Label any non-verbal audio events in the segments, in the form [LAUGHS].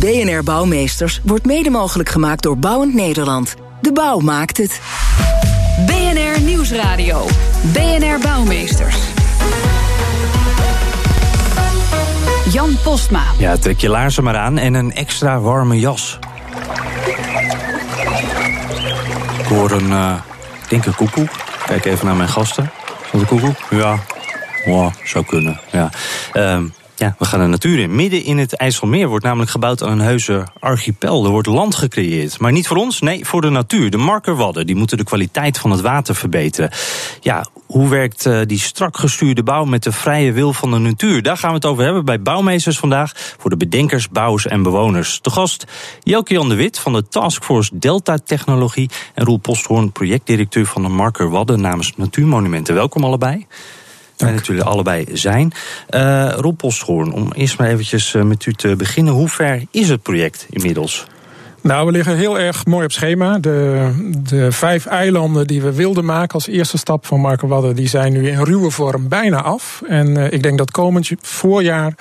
BNR Bouwmeesters wordt mede mogelijk gemaakt door Bouwend Nederland. De bouw maakt het. BNR Nieuwsradio. BNR Bouwmeesters. Jan Postma. Ja, trek je laarzen maar aan en een extra warme jas. Ik hoor een, uh, ik denk een koekoek. Kijk even naar mijn gasten. Is dat een koekoek? Ja. Wow, zou kunnen, ja. Uh, ja, we gaan de natuur in. Midden in het IJsselmeer wordt namelijk gebouwd aan een heuse archipel. Er wordt land gecreëerd. Maar niet voor ons, nee, voor de natuur. De markerwadden, die moeten de kwaliteit van het water verbeteren. Ja, hoe werkt uh, die strak gestuurde bouw met de vrije wil van de natuur? Daar gaan we het over hebben bij Bouwmeesters vandaag. Voor de bedenkers, bouwers en bewoners. De gast Jelke Jan de Wit van de Taskforce Delta Technologie. En Roel Posthoorn, projectdirecteur van de Markerwadden namens Natuurmonumenten. Welkom allebei. Fijn dat jullie allebei zijn. Uh, Rob om eerst maar eventjes met u te beginnen. Hoe ver is het project inmiddels? Nou, we liggen heel erg mooi op schema. De, de vijf eilanden die we wilden maken als eerste stap van Markerwadden... die zijn nu in ruwe vorm bijna af. En uh, ik denk dat komend voorjaar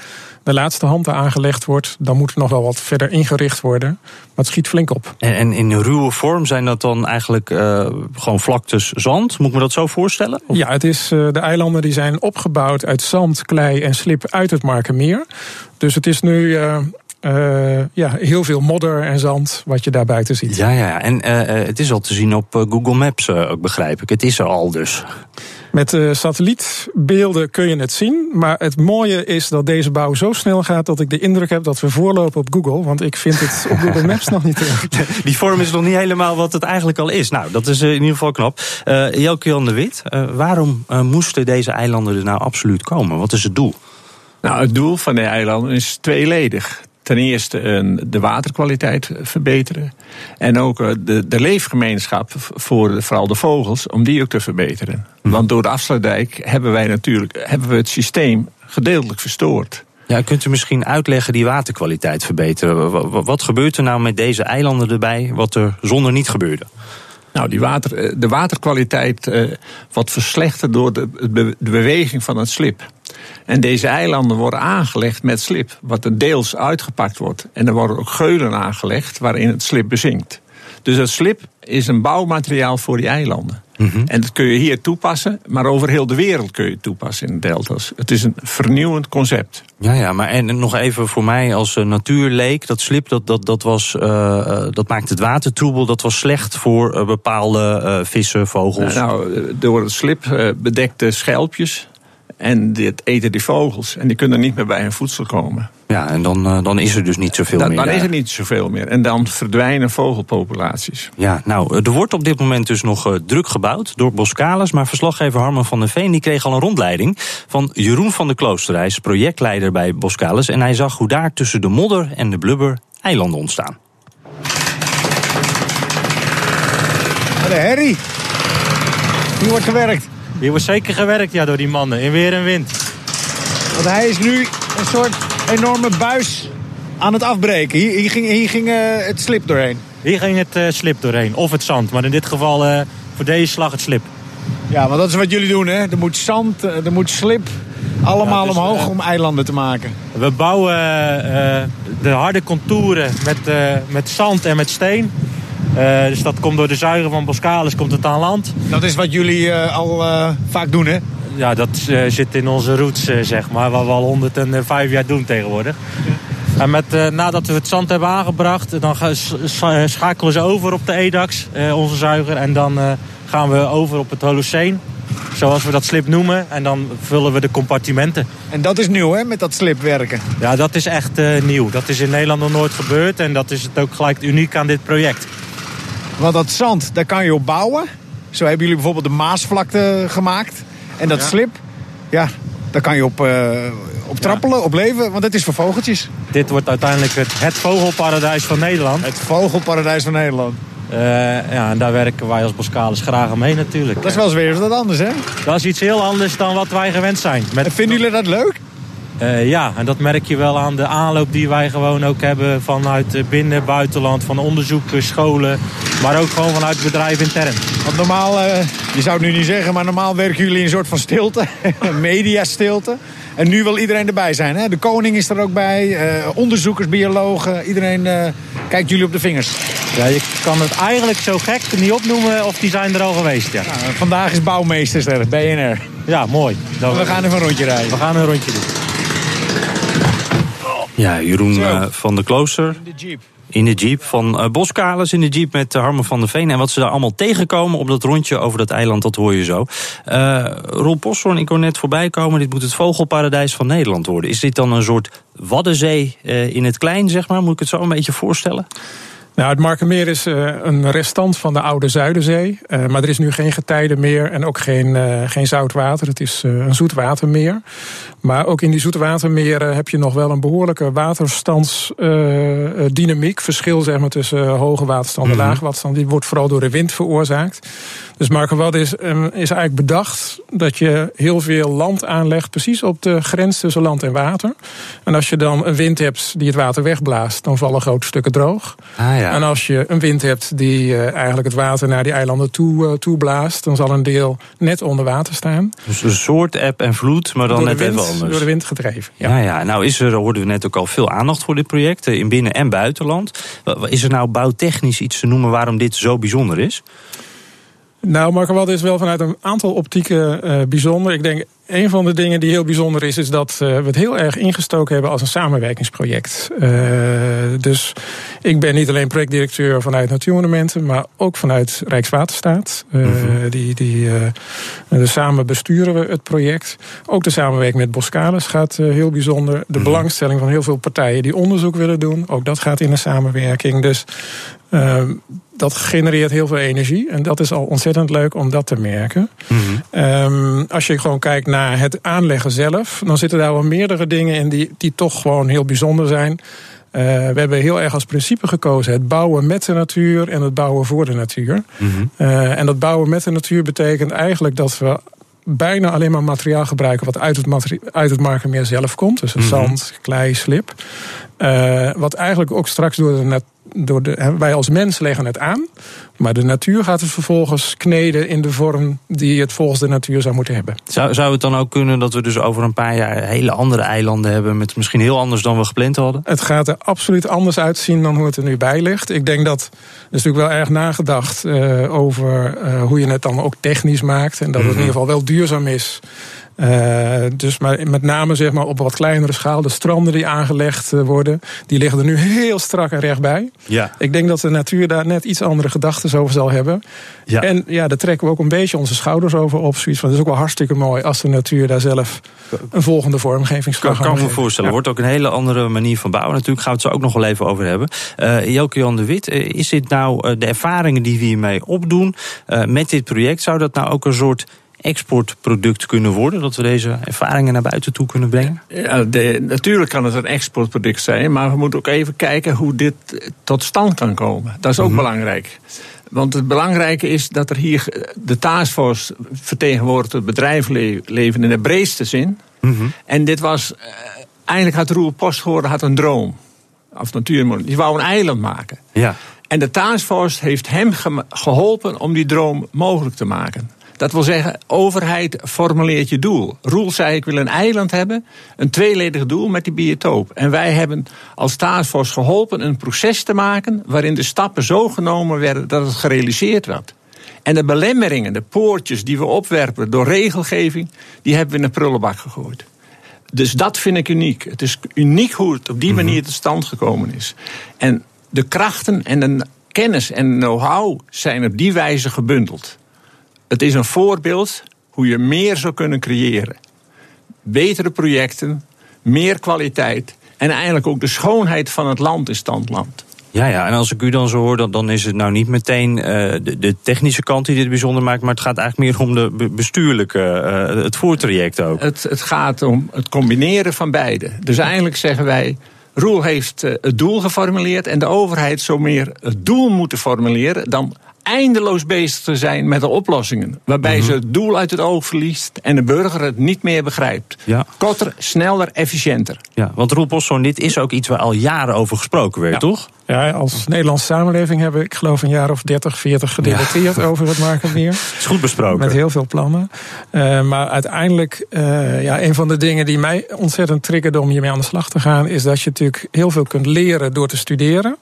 de laatste hand aangelegd wordt... dan moet er nog wel wat verder ingericht worden. Maar het schiet flink op. En, en in ruwe vorm zijn dat dan eigenlijk uh, gewoon vlaktes zand? Moet ik me dat zo voorstellen? Of? Ja, het is, uh, de eilanden die zijn opgebouwd uit zand, klei en slip uit het Markermeer. Dus het is nu... Uh, uh, ja, heel veel modder en zand wat je daar buiten ziet. Ja, ja. en uh, het is al te zien op Google Maps, ook begrijp ik. Het is er al dus. Met uh, satellietbeelden kun je het zien. Maar het mooie is dat deze bouw zo snel gaat dat ik de indruk heb dat we voorlopen op Google. Want ik vind het op Google Maps [LAUGHS] nog niet terug. Die vorm is nog niet helemaal wat het eigenlijk al is. Nou, dat is in ieder geval knap. Uh, Jelke Jan de Wit, uh, waarom moesten deze eilanden er nou absoluut komen? Wat is het doel? Nou, het doel van de eilanden is tweeledig ten eerste de waterkwaliteit verbeteren. En ook de, de leefgemeenschap voor vooral de vogels, om die ook te verbeteren. Mhm. Want door de afsluitdijk hebben wij natuurlijk hebben we het systeem gedeeltelijk verstoord. Ja, kunt u misschien uitleggen die waterkwaliteit verbeteren? Wat gebeurt er nou met deze eilanden erbij, wat er zonder niet gebeurde? Nou, die water, de waterkwaliteit uh, wordt verslechterd door de, de beweging van het slip. En deze eilanden worden aangelegd met slip, wat er deels uitgepakt wordt. En er worden ook geulen aangelegd waarin het slip bezinkt. Dus het slip is een bouwmateriaal voor die eilanden. Mhm. En dat kun je hier toepassen, maar over heel de wereld kun je het toepassen in de delta's. Het is een vernieuwend concept. Ja, ja, maar en nog even voor mij als uh, natuurleek, dat slip dat, dat, dat, was, uh, dat maakt het water troebel, dat was slecht voor uh, bepaalde uh, vissen, vogels. Nou, door het slip bedekte schelpjes. En dit eten die vogels. En die kunnen niet meer bij hun voedsel komen. Ja, en dan, uh, dan is er dus niet zoveel dan, meer. Dan daar. is er niet zoveel meer. En dan verdwijnen vogelpopulaties. Ja, nou, er wordt op dit moment dus nog druk gebouwd door Boskalis. Maar verslaggever Harman van der Veen die kreeg al een rondleiding van Jeroen van der Kloosterreis, projectleider bij Boskalis. En hij zag hoe daar tussen de modder en de blubber eilanden ontstaan. Wat een herrie. Hier wordt gewerkt. Hier wordt zeker gewerkt ja, door die mannen, in weer en wind. Want hij is nu een soort enorme buis aan het afbreken. Hier, hier ging, hier ging uh, het slip doorheen. Hier ging het uh, slip doorheen, of het zand. Maar in dit geval uh, voor deze slag het slip. Ja, want dat is wat jullie doen, hè? Er moet zand, er moet slip, allemaal ja, dus, omhoog om eilanden te maken. We bouwen de harde contouren met, met zand en met steen. Uh, dus dat komt door de zuiger van Boskalis komt het aan land. Dat is wat jullie uh, al uh, vaak doen, hè? Ja, dat zit in onze roots, zeg maar. Wat we al 105 jaar doen tegenwoordig. Ja. En met, nadat we het zand hebben aangebracht, dan schakelen ze over op de EDAX, onze zuiger. En dan gaan we over op het Holoceen, zoals we dat slip noemen. En dan vullen we de compartimenten. En dat is nieuw, hè, met dat slip werken? Ja, dat is echt nieuw. Dat is in Nederland nog nooit gebeurd. En dat is het ook gelijk uniek aan dit project. Want dat zand, daar kan je op bouwen. Zo hebben jullie bijvoorbeeld de Maasvlakte gemaakt. En dat Ja. slip, ja, daar kan je op, uh, op trappelen, op leven? Want het is voor vogeltjes. Dit wordt uiteindelijk het, het vogelparadijs van Nederland. Het vogelparadijs van Nederland. Uh, ja, en daar werken wij als Boskalis graag mee natuurlijk. Dat is wel eens weer wat anders, hè? Dat is iets heel anders dan wat wij gewend zijn. Met... En vinden jullie dat leuk? Uh, ja, en dat merk je wel aan de aanloop die wij gewoon ook hebben vanuit binnen, buitenland, van onderzoeken, scholen, maar ook gewoon vanuit bedrijven intern. Want normaal, uh, je zou het nu niet zeggen, maar normaal werken jullie in een soort van stilte, [LAUGHS] mediastilte. En nu wil iedereen erbij zijn. Hè? De koning is er ook bij, uh, onderzoekers, biologen, iedereen kijkt jullie op de vingers. Ja, je kan het eigenlijk zo gek niet opnoemen of die zijn er al geweest. Ja. Nou, vandaag is bouwmeesters er, BNR. Ja, mooi. Dan we gaan even een rondje rijden. We gaan een rondje doen. Ja, Jeroen uh, van de Klooster. In de jeep. In de jeep van uh, Boskalis, in de jeep met uh, Harmen van der Veen. En wat ze daar allemaal tegenkomen op dat rondje over dat eiland, dat hoor je zo. Uh, Roel Posthorn, ik kon net voorbij komen. Dit moet het vogelparadijs van Nederland worden. Is dit dan een soort Waddenzee in het klein, zeg maar? Moet ik het zo een beetje voorstellen? Nou, het Markermeer is uh, een restant van de oude Zuiderzee. Uh, maar er is nu geen getijde meer en ook geen, uh, geen zoutwater. Het is een zoetwatermeer. Maar ook in die zoetwatermeren heb je nog wel een behoorlijke waterstandsdynamiek. Verschil zeg maar, tussen hoge waterstand en mm -hmm. lage waterstand. Die wordt vooral door de wind veroorzaakt. Dus Markerwad is, is eigenlijk bedacht dat je heel veel land aanlegt... precies op de grens tussen land en water. En als je dan een wind hebt die het water wegblaast... dan vallen grote stukken droog. Ah, ja. En als je een wind hebt die uh, eigenlijk het water naar die eilanden toe, uh, toe blaast... dan zal een deel net onder water staan. Dus een soort eb en vloed, maar dan door net wind, even anders. Door de wind gedreven, ja. ja. Ja, Nou is er, hoorden we net ook al, veel aandacht voor dit project... in binnen- en buitenland. Is er nou bouwtechnisch iets te noemen waarom dit zo bijzonder is? Nou, Markerwad is wel vanuit een aantal optieken uh, bijzonder. Ik denk, een van de dingen die heel bijzonder is, is dat uh, we het heel erg ingestoken hebben als een samenwerkingsproject. Uh, dus ik ben niet alleen projectdirecteur vanuit Natuurmonumenten, maar ook vanuit Rijkswaterstaat. Uh, mm -hmm. die, die, dus samen besturen we het project. Ook de samenwerking met Boskalis gaat heel bijzonder. De mm -hmm. belangstelling van heel veel partijen die onderzoek willen doen, ook dat gaat in een samenwerking. Dus dat genereert heel veel energie. En dat is al ontzettend leuk om dat te merken. Mm -hmm. um, als je gewoon kijkt naar het aanleggen zelf, dan zitten daar wel meerdere dingen in die, die toch gewoon heel bijzonder zijn. Uh, we hebben heel erg als principe gekozen het bouwen met de natuur en het bouwen voor de natuur. Mm -hmm. uh, en dat bouwen met de natuur betekent eigenlijk dat we bijna alleen maar materiaal gebruiken wat uit het, uit het Markermeer zelf komt. Dus mm -hmm. zand, klei, slip. Uh, wat eigenlijk ook straks door de natuur door de, wij als mens leggen het aan. Maar de natuur gaat het vervolgens kneden in de vorm die het volgens de natuur zou moeten hebben. Zou, zou het dan ook kunnen dat we dus over een paar jaar hele andere eilanden hebben... met misschien heel anders dan we gepland hadden? Het gaat er absoluut anders uitzien dan hoe het er nu bij ligt. Ik denk dat, er is natuurlijk wel erg nagedacht uh, over uh, hoe je het dan ook technisch maakt. En dat het in ieder geval wel duurzaam is... Uh, dus maar met name zeg maar, op wat kleinere schaal. De stranden die aangelegd worden, die liggen er nu heel strak en recht bij. Ja. Ik denk dat de natuur daar net iets andere gedachten over zal hebben. Ja. En ja, daar trekken we ook een beetje onze schouders over op. Zoiets van, het is ook wel hartstikke mooi als de natuur daar zelf een volgende vormgeving kan Kan me voorstellen. Ja. wordt ook een hele andere manier van bouwen. Natuurlijk gaan we het zo ook nog wel even over hebben. Uh, Jelke Jan de Wit, is dit nou de ervaringen die we hiermee opdoen uh, met dit project? Zou dat nou ook een soort exportproduct kunnen worden? Dat we deze ervaringen naar buiten toe kunnen brengen? Ja, de, natuurlijk kan het een exportproduct zijn, maar we moeten ook even kijken hoe dit tot stand kan komen. Dat is ook mm -hmm. belangrijk. Want het belangrijke is dat er hier de taskforce vertegenwoordigt het bedrijfsleven in de breedste zin. Mm -hmm. En dit was, eigenlijk had Roel Posthoorn had een droom. Of natuurmonument. Die wou een eiland maken. Ja. En de taskforce heeft hem geholpen om die droom mogelijk te maken. Dat wil zeggen, overheid formuleert je doel. Roel zei, ik wil een eiland hebben, een tweeledig doel met die biotoop. En wij hebben als taskforce geholpen een proces te maken... waarin de stappen zo genomen werden dat het gerealiseerd werd. En de belemmeringen, de poortjes die we opwerpen door regelgeving... die hebben we in de prullenbak gegooid. Dus dat vind ik uniek. Het is uniek hoe het op die manier tot stand gekomen is. En de krachten en de kennis en know-how zijn op die wijze gebundeld. Het is een voorbeeld hoe je meer zou kunnen creëren. Betere projecten, meer kwaliteit En eigenlijk ook de schoonheid van het land in stand landt. Ja, ja, en als ik u dan zo hoor, dan, dan is het nou niet meteen uh, de, de, technische kant die dit bijzonder maakt, maar het gaat eigenlijk meer om de bestuurlijke, uh, het voortraject ook. Het, het gaat om het combineren van beide. Dus eigenlijk zeggen wij. Roel heeft uh, het doel geformuleerd en de overheid zou meer het doel moeten formuleren dan eindeloos bezig te zijn met de oplossingen. Waarbij Mhm. ze het doel uit het oog verliest en de burger het niet meer begrijpt. Ja. Korter, sneller, efficiënter. Ja, want Roel Postzoon, dit is ook iets waar al jaren over gesproken werd, toch? Ja, als Nederlandse samenleving hebben we, ik geloof, een jaar of 30, 40 gedebatteerd over het Markermeer. [LAUGHS] is goed besproken. Met heel veel plannen. Uh, maar uiteindelijk, uh, ja, een van de dingen die mij ontzettend triggerde om hiermee aan de slag te gaan, is dat je natuurlijk heel veel kunt leren door te studeren.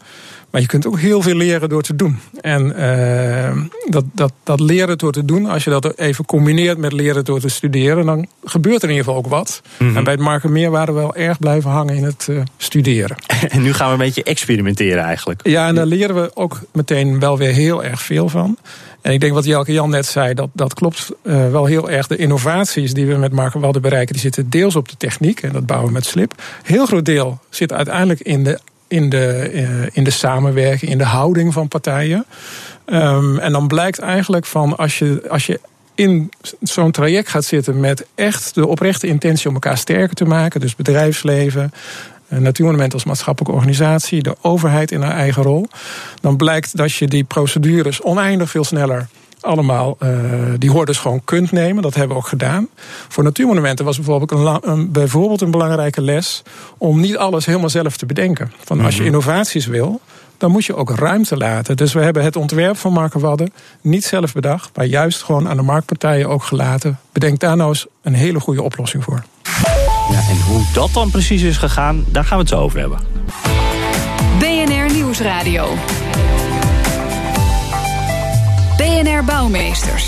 Maar je kunt ook heel veel leren door te doen. En uh, dat, dat, dat leren door te doen, als je dat even combineert met leren door te studeren, dan gebeurt er in ieder geval ook wat. Mm -hmm. En bij het Markermeer waren we wel erg blijven hangen in het uh, studeren. [LAUGHS] En nu gaan we een beetje experimenteren eigenlijk. Ja, en daar leren we ook meteen wel weer heel erg veel van. En ik denk wat Jelke Jan net zei, dat, dat klopt uh, wel heel erg. De innovaties die we met Markerwalde bereiken, die zitten deels op de techniek. En dat bouwen we met slip. Heel groot deel zit uiteindelijk in de in de, uh, in de samenwerking, in de houding van partijen. Um, en dan blijkt eigenlijk van als je, als je in zo'n traject gaat zitten met echt de oprechte intentie om elkaar sterker te maken, dus bedrijfsleven. Natuurmonument als maatschappelijke organisatie, de overheid in haar eigen rol. Dan blijkt dat je die procedures oneindig veel sneller allemaal uh, die hordes gewoon kunt nemen. Dat hebben we ook gedaan. Voor natuurmonumenten was bijvoorbeeld een, een, bijvoorbeeld een belangrijke les om niet alles helemaal zelf te bedenken. Van als je innovaties wil, dan moet je ook ruimte laten. Dus we hebben het ontwerp van Markenwadden niet zelf bedacht, maar juist gewoon aan de marktpartijen ook gelaten. Bedenk daar nou eens een hele goede oplossing voor. Ja, en hoe dat dan precies is gegaan, daar gaan we het zo over hebben. BNR Nieuwsradio. BNR Bouwmeesters.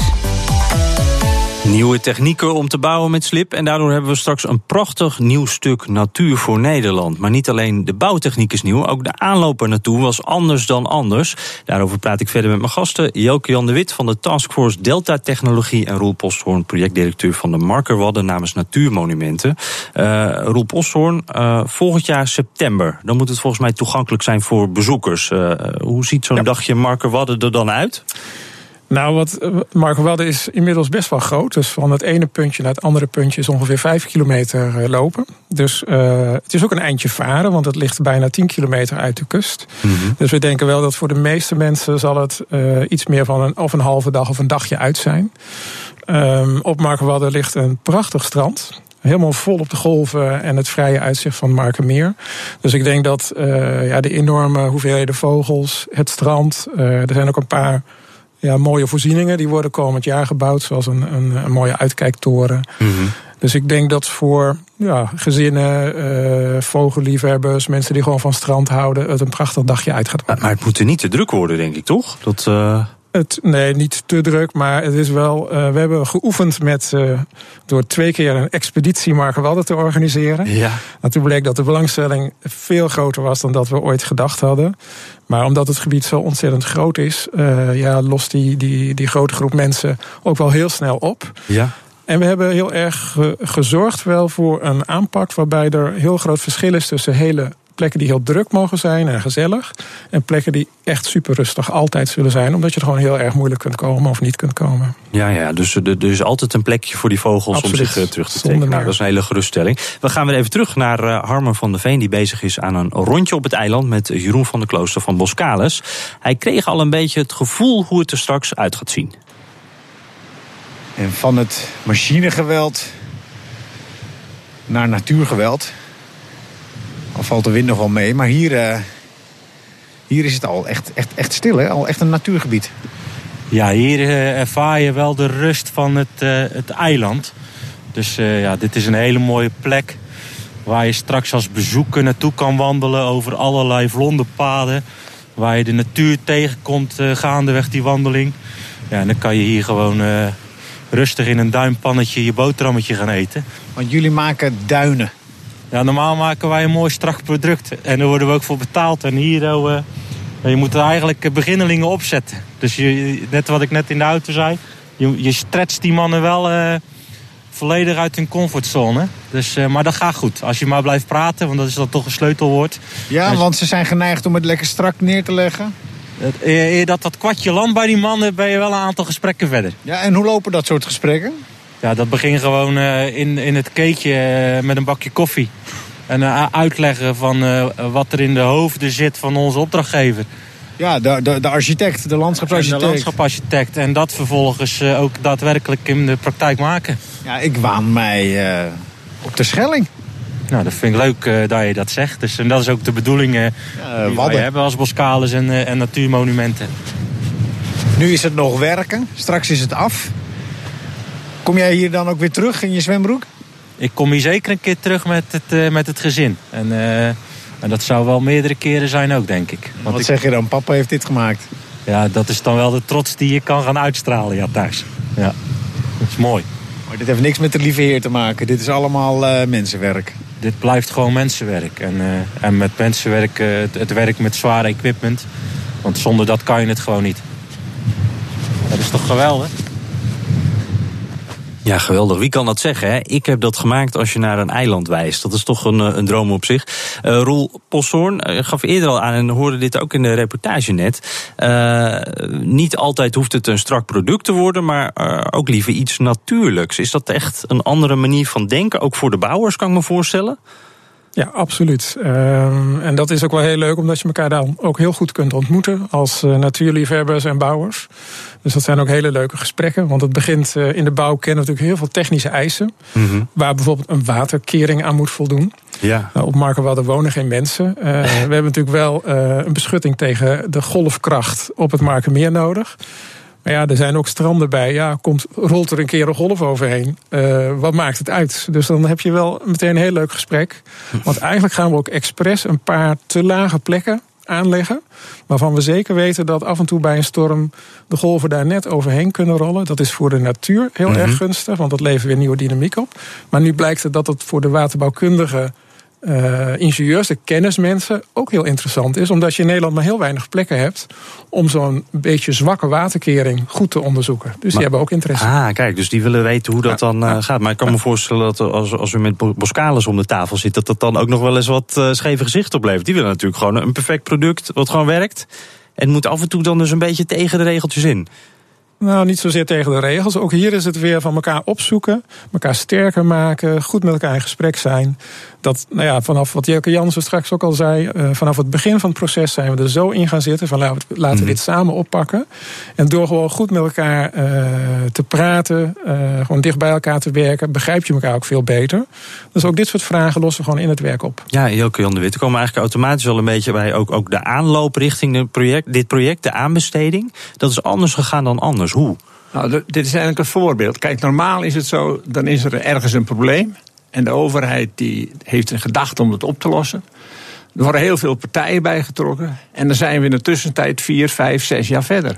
Nieuwe technieken om te bouwen met slip. En daardoor hebben we straks een prachtig nieuw stuk natuur voor Nederland. Maar niet alleen de bouwtechniek is nieuw, ook de aanloop er naartoe was anders dan anders. Daarover praat ik verder met mijn gasten. Joke Jan de Wit van de Taskforce Delta Technologie. En Roel Posthoorn, projectdirecteur van de Markerwadden namens Natuurmonumenten. Uh, Roel Posthoorn, uh, volgend jaar september. Dan moet het volgens mij toegankelijk zijn voor bezoekers. Uh, hoe ziet zo'n ja. dagje Markerwadden er dan uit? Nou, wat Markerwadden is inmiddels best wel groot. Dus van het ene puntje naar het andere puntje is ongeveer vijf kilometer lopen. Dus uh, het is ook een eindje varen, want het ligt bijna 10 kilometer uit de kust. Mm -hmm. Dus we denken wel dat voor de meeste mensen zal het uh, iets meer van een, of een halve dag of een dagje uit zijn. Um, op Markerwadden ligt een prachtig strand. Helemaal vol op de golven en het vrije uitzicht van Markermeer. Dus ik denk dat uh, ja, de enorme hoeveelheden vogels, het strand. er zijn ook een paar ja, mooie voorzieningen. Die worden komend jaar gebouwd, zoals een, een, een mooie uitkijktoren. Mm -hmm. Dus ik denk dat voor ja, gezinnen, uh, vogelliefhebbers, mensen die gewoon van strand houden, het een prachtig dagje uit gaat. Maar het moet er niet te druk worden, denk ik, toch? Dat, uh... Het, nee, niet te druk, maar het is wel. Uh, we hebben geoefend met. Uh, door twee keer een expeditie Markenwadden te organiseren. Ja. En toen bleek dat de belangstelling veel groter was dan dat we ooit gedacht hadden. Maar omdat het gebied zo ontzettend groot is, uh, ja, lost die, die, die grote groep mensen ook wel heel snel op. Ja. En we hebben heel erg gezorgd wel voor een aanpak waarbij er heel groot verschil is tussen hele plekken die heel druk mogen zijn en gezellig. En plekken die echt super rustig altijd zullen zijn. Omdat je er gewoon heel erg moeilijk kunt komen of niet kunt komen. Ja, ja dus er is altijd een plekje voor die vogels Absoluut. om zich uh, terug te trekken. Nou, dat is een hele geruststelling. We gaan weer even terug naar uh, Harmer van der Veen. Die bezig is aan een rondje op het eiland met Jeroen van der Klooster van Boskalis. Hij kreeg al een beetje het gevoel hoe het er straks uit gaat zien. En van het machinegeweld naar natuurgeweld. Al valt de wind nog wel mee. Maar hier, uh, hier is het al echt, echt, echt stil, hè? Al echt een natuurgebied. Ja, hier uh, ervaar je wel de rust van het, uh, het eiland. Dus ja, dit is een hele mooie plek. Waar je straks als bezoeker naartoe kan wandelen over allerlei vlonderpaden. Waar je de natuur tegenkomt gaandeweg die wandeling. Ja, en dan kan je hier gewoon rustig in een duimpannetje je boterhammetje gaan eten. Want jullie maken duinen. Ja, normaal maken wij een mooi strak product. En daar worden we ook voor betaald. En hier, uh, je moet er eigenlijk beginnelingen opzetten. Dus je, net wat ik net in de auto zei. Je, je stretcht die mannen wel uh, volledig uit hun comfortzone. Dus, eh, maar dat gaat goed. Als je maar blijft praten, want dat is dan toch een sleutelwoord. Ja, want ze zijn geneigd om het lekker strak neer te leggen. Eer dat dat kwartje land bij die mannen, ben je wel een aantal gesprekken verder. Ja, en hoe lopen dat soort gesprekken? Ja, dat begint gewoon eh, in, in het keetje eh, met een bakje koffie. En eh, uitleggen van wat er in de hoofden zit van onze opdrachtgever. Ja, de, de, de architect, de En landschapsarchitect. de landschapsarchitect. En dat vervolgens ook daadwerkelijk in de praktijk maken. Ja, ik waan mij op de Schelling. Nou, dat vind ik leuk dat je dat zegt. Dus, en dat is ook de bedoeling die wij hebben als Boscalis en, en natuurmonumenten. Nu is het nog werken, straks is het af. Kom jij hier dan ook weer terug in je zwembroek? Ik kom hier zeker een keer terug met het, eh, met het gezin. En, eh, en dat zou wel meerdere keren zijn ook, denk ik. Want Wat ik- zeg je dan? Papa heeft dit gemaakt. Ja, dat is dan wel de trots die je kan gaan uitstralen ja, thuis. Ja, dat is mooi. Maar dit heeft niks met de lieve heer te maken. Dit is allemaal eh, mensenwerk. Dit blijft gewoon mensenwerk. En, en met mensenwerk, het, het werk met zware equipment. Want zonder dat kan je het gewoon niet. Dat is toch geweldig? Ja, geweldig. Wie kan dat zeggen? Hè? Ik heb dat gemaakt als je naar een eiland wijst. Dat is toch een, eh, een droom op zich. Eh Roel Posthoorn eh, gaf eerder al aan en hoorde dit ook in de reportage net. Niet altijd hoeft het een strak product te worden, maar ook liever iets natuurlijks. Is dat echt een andere manier van denken? Ook voor de bouwers, kan ik me voorstellen? Ja, absoluut. Ehm, en dat is ook wel heel leuk, omdat je elkaar dan ook heel goed kunt ontmoeten als eh, natuurliefhebbers en bouwers. Dus dat zijn ook hele leuke gesprekken, want het begint eh, in de bouw kennen we natuurlijk heel veel technische eisen, waar bijvoorbeeld een waterkering aan moet voldoen. Ja. Nou, op Markenwadden wonen geen mensen. Eh, [LAUGHS] we hebben natuurlijk wel een beschutting tegen de golfkracht op het Markenmeer nodig. Maar ja, er zijn ook stranden bij. Ja, komt, rolt er een keer een golf overheen. Eh, wat maakt het uit? Dus dan heb je wel meteen een heel leuk gesprek. Want eigenlijk gaan we ook expres een paar te lage plekken aanleggen. Waarvan we zeker weten dat af en toe bij een storm de golven daar net overheen kunnen rollen. Dat is voor de natuur heel erg gunstig, want dat levert weer nieuwe dynamiek op. Maar nu blijkt het dat het voor de waterbouwkundige eh, ingenieurs, de kennismensen, ook heel interessant is. Omdat je in Nederland maar heel weinig plekken hebt om zo'n beetje zwakke waterkering goed te onderzoeken. Dus die hebben ook interesse. Ah, kijk, dus die willen weten hoe dat dan eh, gaat. Maar ik kan me voorstellen dat als, als u met Bo- Boscalis om de tafel zit... dat dat dan ook nog wel eens wat eh, scheve gezicht oplevert. Die willen natuurlijk gewoon een perfect product wat gewoon werkt. En het moet af en toe dan dus een beetje tegen de regeltjes in. Nou, niet zozeer tegen de regels. Ook hier is het weer van elkaar opzoeken, elkaar sterker maken, goed met elkaar in gesprek zijn. Dat, nou ja, vanaf wat Jelke Jansen straks ook al zei, eh, vanaf het begin van het proces zijn we er zo in gaan zitten van laten we, laten we dit samen oppakken. En door gewoon goed met elkaar eh, te praten, eh, gewoon dicht bij elkaar te werken, begrijp je elkaar ook veel beter. Dus ook dit soort vragen lossen we gewoon in het werk op. Ja, Jelke Jan de Wit, we komen eigenlijk automatisch al een beetje bij ook, ook de aanloop richting dit project, dit project, de aanbesteding. Dat is anders gegaan dan anders. Hoe? Nou, dit is eigenlijk een voorbeeld. Kijk, normaal is het zo, dan is er ergens een probleem. En de overheid die heeft een gedachte om het op te lossen. Er worden heel veel partijen bijgetrokken. En dan zijn we in de tussentijd vier, vijf, zes jaar verder.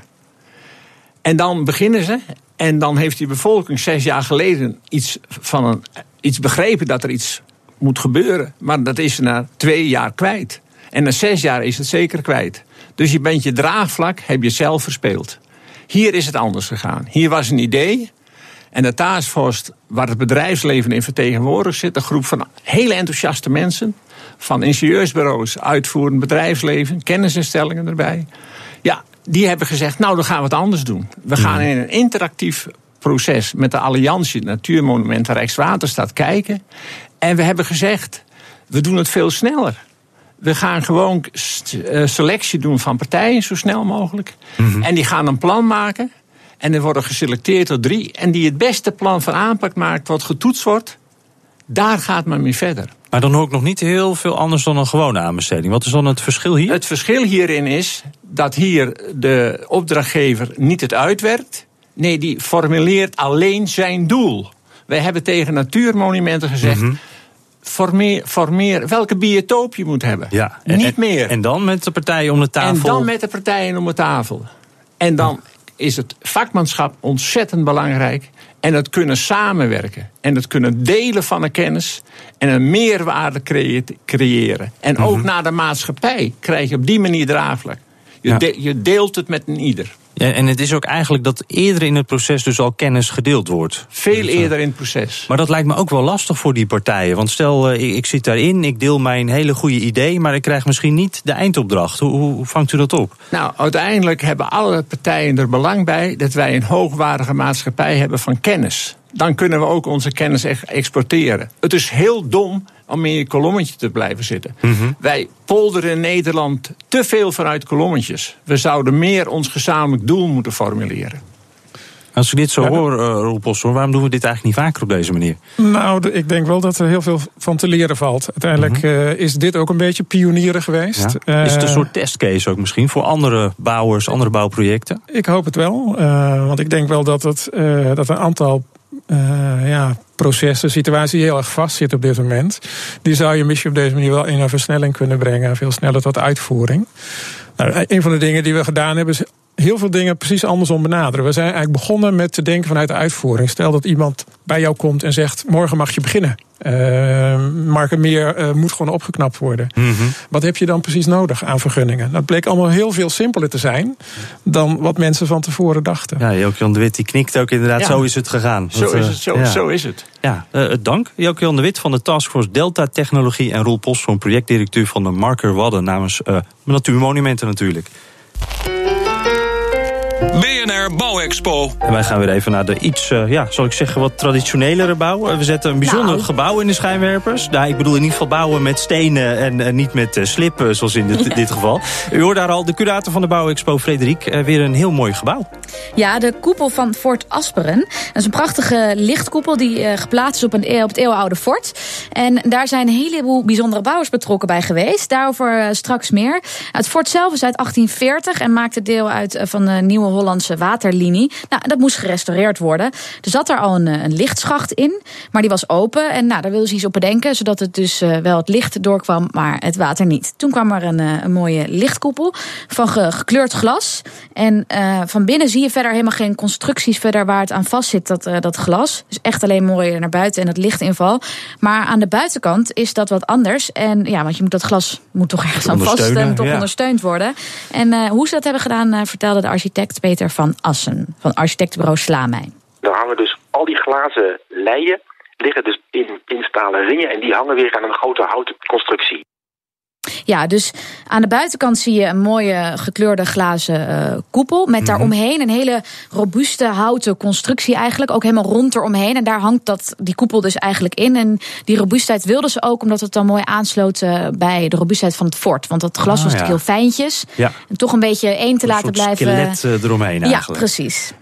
En dan beginnen ze. En dan heeft die bevolking zes jaar geleden iets, van een, iets begrepen dat er iets moet gebeuren. Maar dat is ze na twee jaar kwijt. En na zes jaar is het zeker kwijt. Dus je bent je draagvlak, heb je zelf verspeeld. Hier is het anders gegaan. Hier was een idee. En de taskforce waar het bedrijfsleven in vertegenwoordigd zit, een groep van hele enthousiaste mensen. Van ingenieursbureaus, uitvoerend bedrijfsleven, kennisinstellingen erbij. Ja, die hebben gezegd, nou dan gaan we het anders doen. We gaan in een interactief proces met de Alliantie Natuurmonumenten Rijkswaterstaat kijken. En we hebben gezegd, we doen het veel sneller. We gaan gewoon eh, selectie doen van partijen zo snel mogelijk. En die gaan een plan maken. En er worden geselecteerd door drie. En die het beste plan van aanpak maakt, wat getoetst wordt. Daar gaat men mee verder. Maar dan hoor ik nog niet heel veel anders dan een gewone aanbesteding. Wat is dan het verschil hier? Het verschil hierin is dat hier de opdrachtgever niet het uitwerkt. Nee, die formuleert alleen zijn doel. Wij hebben tegen natuurmonumenten gezegd. Formeer, formeer welke biotoop je moet hebben. Ja, en- niet meer. En dan met de partijen om de tafel. En dan met de partijen om de tafel. En dan is het vakmanschap ontzettend belangrijk. En het kunnen samenwerken. En het kunnen delen van een kennis. En een meerwaarde creë- creëren. En ook naar de maatschappij krijg je op die manier draagvlak. Je, Ja. de- je deelt het met een ieder. Ja, en het is ook eigenlijk dat eerder in het proces dus al kennis gedeeld wordt. Veel eerder in het proces. Maar dat lijkt me ook wel lastig voor die partijen. Want stel, eh, ik, ik zit daarin, ik deel mijn hele goede idee... maar ik krijg misschien niet de eindopdracht. Hoe, hoe, hoe vangt u dat op? Nou, uiteindelijk hebben alle partijen er belang bij dat wij een hoogwaardige maatschappij hebben van kennis. Dan kunnen we ook onze kennis echt exporteren. Het is heel dom om in je kolommetje te blijven zitten. Wij polderen in Nederland te veel vanuit kolommetjes. We zouden meer ons gezamenlijk doel moeten formuleren. Als ik dit zo hoor, uh, Roel Postel, waarom doen we dit eigenlijk niet vaker op deze manier? Nou, de- ik denk wel dat er heel veel van te leren valt. Uiteindelijk eh, is dit ook een beetje pionieren geweest. Ja? Is het een Eh, soort testcase ook misschien voor andere bouwers, andere bouwprojecten? Ik hoop het wel. eh, want ik denk wel dat, het, eh, dat een aantal eh, ja, processen, situaties die heel erg vastzitten op dit moment. Die zou je misschien op deze manier wel in een versnelling kunnen brengen. Veel sneller tot uitvoering. Nou, een van de dingen die we gedaan hebben is heel veel dingen precies andersom benaderen. We zijn eigenlijk begonnen met te denken vanuit de uitvoering. Stel dat iemand bij jou komt en zegt: morgen mag je beginnen. Uh, Markenmeer uh, moet gewoon opgeknapt worden. Mhm. Wat heb je dan precies nodig aan vergunningen? Dat bleek allemaal heel veel simpeler te zijn dan wat mensen van tevoren dachten. Ja, de Wit die knikt ook inderdaad. Ja. Zo is het gegaan. Zo Dat, is eh, het. Zo, ja. zo is het. Ja, uh, dank. Joke-Jan de Wit van de Taskforce Delta Technologie en Roel Postzoon, projectdirecteur van de Marker Wadden namens uh, Natuurmonumenten natuurlijk. BNR Bouwexpo. En wij gaan weer even naar de iets, uh, ja, zal ik zeggen, wat traditionelere bouw. We zetten een bijzonder Nou. gebouw in de schijnwerpers. Nou, ik bedoel in ieder geval bouwen met stenen en uh, niet met uh, slippen, zoals in dit, dit, geval. U hoort daar al de curator van de Bouwexpo, Frederik. weer een heel mooi gebouw. Ja, de koepel van Fort Asperen. Dat is een prachtige lichtkoepel die geplaatst is op, een, op het eeuwenoude fort. En daar zijn een heleboel bijzondere bouwers betrokken bij geweest. Daarover straks meer. Het fort zelf is uit 1840 en maakte deel uit van de Nieuwe Hollandse waterlinie. Nou, dat moest gerestaureerd worden. Er zat er al een, een lichtschacht in, maar die was open. En nou, daar wilden ze iets op bedenken, zodat het dus uh, wel het licht doorkwam, maar het water niet. Toen kwam er een, uh, een mooie lichtkoepel van ge gekleurd glas. En uh, van binnen zie je verder helemaal geen constructies verder waar het aan vast zit, dat, dat glas. Dus echt alleen mooi naar buiten en het lichtinval. Maar aan de buitenkant is dat wat anders. En ja, want je moet dat glas moet toch ergens aan vast, moet toch ja. ondersteund worden. En hoe ze dat hebben gedaan, vertelde de architect Peter van Assen van architectenbureau Slaamijn. Dan hangen dus al die glazen leien liggen dus in, in stalen ringen en die hangen weer aan een grote houten constructie. Ja, dus aan de buitenkant zie je een mooie gekleurde glazen uh, koepel. Met daaromheen een hele robuuste houten constructie eigenlijk. Ook helemaal rond eromheen. En daar hangt dat, die koepel dus eigenlijk in. En die robuustheid wilden ze ook omdat het dan mooi aansloot uh, bij de robuustheid van het fort. Want dat glas Ah, was ja. natuurlijk heel fijntjes. Ja. En toch een beetje één te Een laten blijven. skelet uh, eromheen eigenlijk. Ja, precies.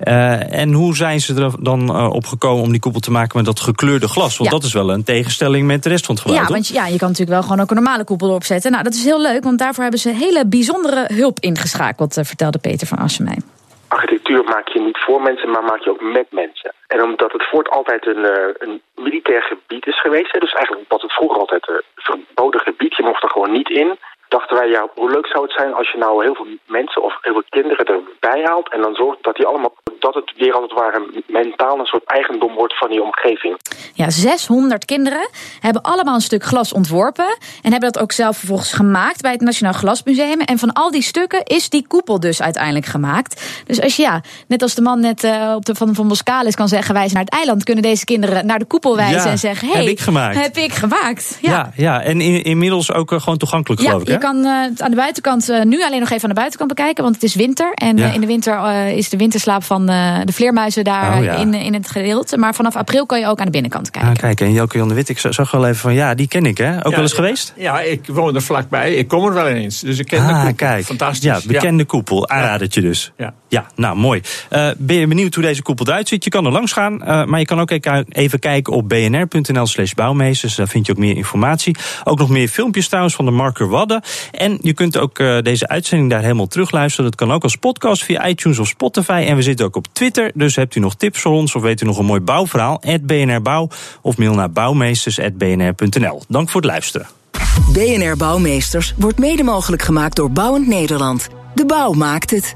En hoe zijn ze er dan op gekomen om die koepel te maken met dat gekleurde glas? Want Ja. dat is wel een tegenstelling met de rest van het gebouw, Ja, want ja, je kan natuurlijk wel gewoon ook een normale koepel erop zetten. Nou, dat is heel leuk, want daarvoor hebben ze hele bijzondere hulp ingeschakeld, eh, vertelde Peter van Assen mij. Architectuur maak je niet voor mensen, maar maak je ook met mensen. En omdat het fort altijd een, eh, een militair gebied is geweest, dus eigenlijk was het vroeger altijd een verboden gebied, je mocht er gewoon niet in. Dachten wij, ja, hoe leuk zou het zijn als je nou heel veel mensen of heel veel kinderen erbij haalt en dan zorgt dat die allemaal, dat het weer als het ware mentaal een soort eigendom wordt van die omgeving. Ja, 600 kinderen hebben allemaal een stuk glas ontworpen. En hebben dat ook zelf vervolgens gemaakt bij het Nationaal Glasmuseum. En van al die stukken is die koepel dus uiteindelijk gemaakt. Dus als je, ja, net als de man net uh, op de van, van Boskalis kan zeggen: wijzen naar het eiland, kunnen deze kinderen naar de koepel wijzen Ja, en zeggen: heb hey, ik gemaakt. Heb ik gemaakt. Ja, Ja. ja, en in, inmiddels ook uh, gewoon toegankelijk, Ja, geloof ik. je hè? Kan uh, het aan de buitenkant uh, nu alleen nog even aan de buitenkant bekijken, want het is winter. En Ja. uh, in de winter uh, is de winterslaap van uh, de vleermuizen daar Oh, ja. in, in het gedeelte. Maar vanaf april kan je ook aan de binnenkant kijken. Ah, kijk, en Joke Jan de Wit, ik zag- wel even van, ja, die ken ik, hè? Ook Ja, wel eens geweest? Ja, ik woon er vlakbij. Ik kom er wel eens. Dus ik ken de ah, koepel. kijk. Fantastisch. Ja, bekende koepel. Aanradertje dus. Ja. Ja, nou mooi. Eh, ben je benieuwd hoe deze koepel eruit ziet? Je kan er langs gaan, eh, maar je kan ook even- even kijken op bnr.nl slash bouwmeesters. Daar vind je ook meer informatie. Ook nog meer filmpjes trouwens van de Marker Wadden. En je kunt ook eh, deze uitzending daar helemaal terugluisteren. Dat kan ook als podcast via iTunes of Spotify. En we zitten ook op Twitter, dus hebt u nog tips voor ons... of weet u nog een mooi bouwverhaal, BNR Bouw... of mail naar bouwmeesters.bnr.nl. Dank voor het luisteren. BNR Bouwmeesters wordt mede mogelijk gemaakt door Bouwend Nederland. De bouw maakt het.